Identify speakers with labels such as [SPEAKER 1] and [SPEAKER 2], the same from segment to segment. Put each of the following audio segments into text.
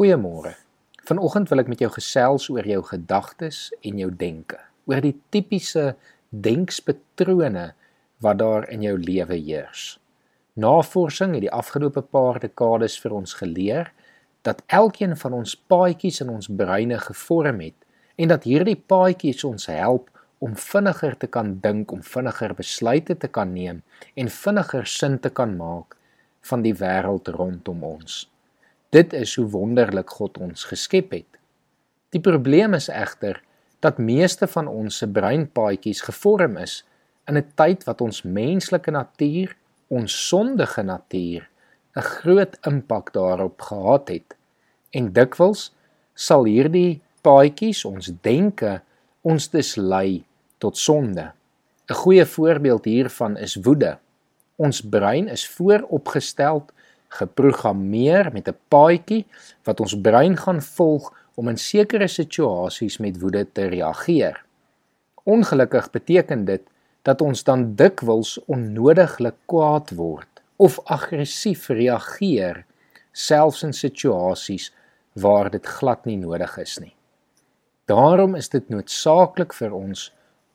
[SPEAKER 1] Goeiemôre. Vanoggend wil ek met jou gesels oor jou gedagtes en jou denke, oor die tipiese denkspatrone wat daar in jou lewe heers. Navorsing het die afgelope paar dekades vir ons geleer dat elkeen van ons paadjies in ons breine gevorm het en dat hierdie paadjies ons help om vinniger te kan dink, om vinniger besluite te kan neem en vinniger sin te kan maak van die wêreld rondom ons. Dit is hoe wonderlik God ons geskep het. Die probleem is egter dat meeste van ons se breinpaadjies gevorm is in 'n tyd wat ons menslike natuur, ons sondige natuur, 'n groot impak daarop gehad het. En dikwels sal hierdie paadjies, ons denke, ons dus lei tot sonde. 'n Goeie voorbeeld hiervan is woede. Ons brein is vooropgestel geprogrammeer met 'n paadjie wat ons brein gaan volg om in sekere situasies met woede te reageer. Ongelukkig beteken dit dat ons dan dikwels onnodiglik kwaad word of aggressief reageer selfs in situasies waar dit glad nie nodig is nie. Daarom is dit noodsaaklik vir ons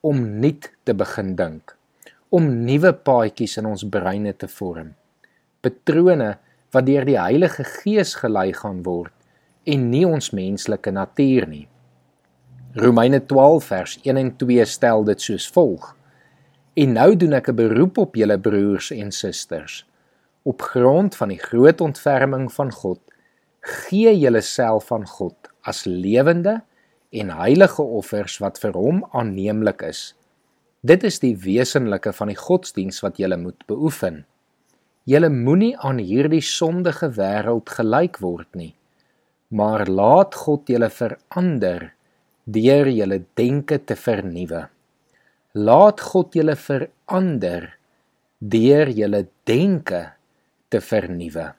[SPEAKER 1] om nuut te begin dink, om nuwe paadjies in ons breine te vorm. Patrone wat deur die Heilige Gees gelei gaan word en nie ons menslike natuur nie. Romeine 12 vers 1 en 2 stel dit soos volg: En nou doen ek 'n beroep op julle broers en susters op grond van die groot ontferming van God, gee julleself aan God as lewende en heilige offers wat vir hom aanneemlik is. Dit is die wesenlike van die godsdiens wat jy moet beoefen. Julle moenie aan hierdie sondige wêreld gelyk word nie, maar laat God julle verander deur julle denke te vernuwe. Laat God julle verander deur julle denke te vernuwe.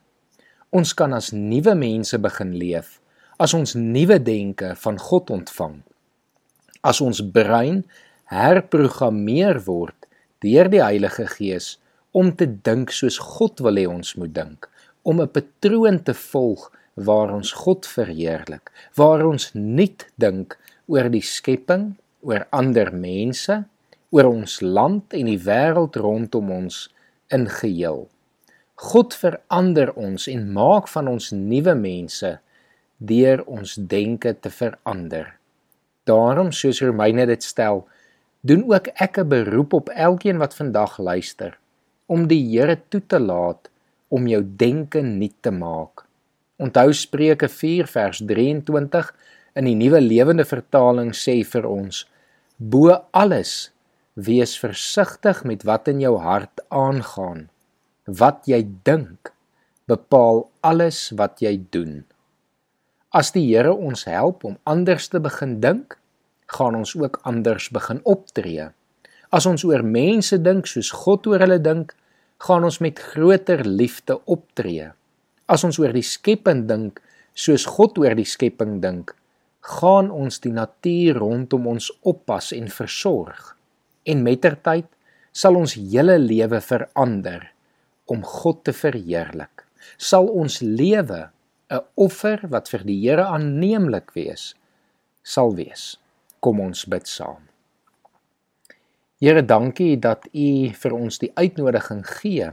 [SPEAKER 1] Ons kan as nuwe mense begin leef as ons nuwe denke van God ontvang. As ons brein herprogrammeer word deur die Heilige Gees om te dink soos God wil hê ons moet dink, om 'n patroon te volg waar ons God verheerlik, waar ons nuut dink oor die skepping, oor ander mense, oor ons land en die wêreld rondom ons in geheel. God verander ons en maak van ons nuwe mense deur ons denke te verander. Daarom soos Romeine dit stel, doen ook ek 'n beroep op elkeen wat vandag luister om die Here toe te laat om jou denke nuut te maak. Onthou Spreuke 4 vers 23 in die Nuwe Lewende Vertaling sê vir ons: Bo alles wees versigtig met wat in jou hart aangaan. Wat jy dink, bepaal alles wat jy doen. As die Here ons help om anders te begin dink, gaan ons ook anders begin optree. As ons oor mense dink soos God oor hulle dink, gaan ons met groter liefde optree. As ons oor die skepping dink soos God oor die skepping dink, gaan ons die natuur rondom ons oppas en versorg. En mettertyd sal ons hele lewe verander om God te verheerlik. Sal ons lewe 'n offer wat vir die Here aanneemlik wees sal wees. Kom ons bid saam. Here, dankie dat U vir ons die uitnodiging gee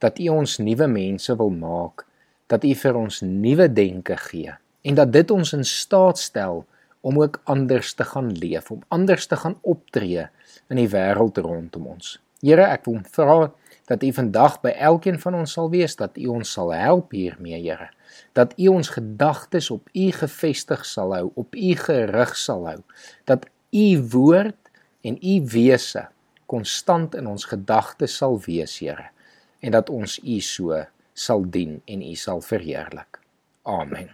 [SPEAKER 1] dat U ons nuwe mense wil maak, dat U vir ons nuwe denke gee en dat dit ons in staat stel om ook anders te gaan leef, om anders te gaan optree in die wêreld rondom ons. Here, ek wil vra dat U vandag by elkeen van ons sal wees, dat U ons sal help hiermee, Here. Dat U ons gedagtes op U gefestig sal hou, op U gerig sal hou. Dat U woord en u wese konstant in ons gedagtes sal wees, Here, en dat ons u so sal dien en u sal verheerlik. Amen.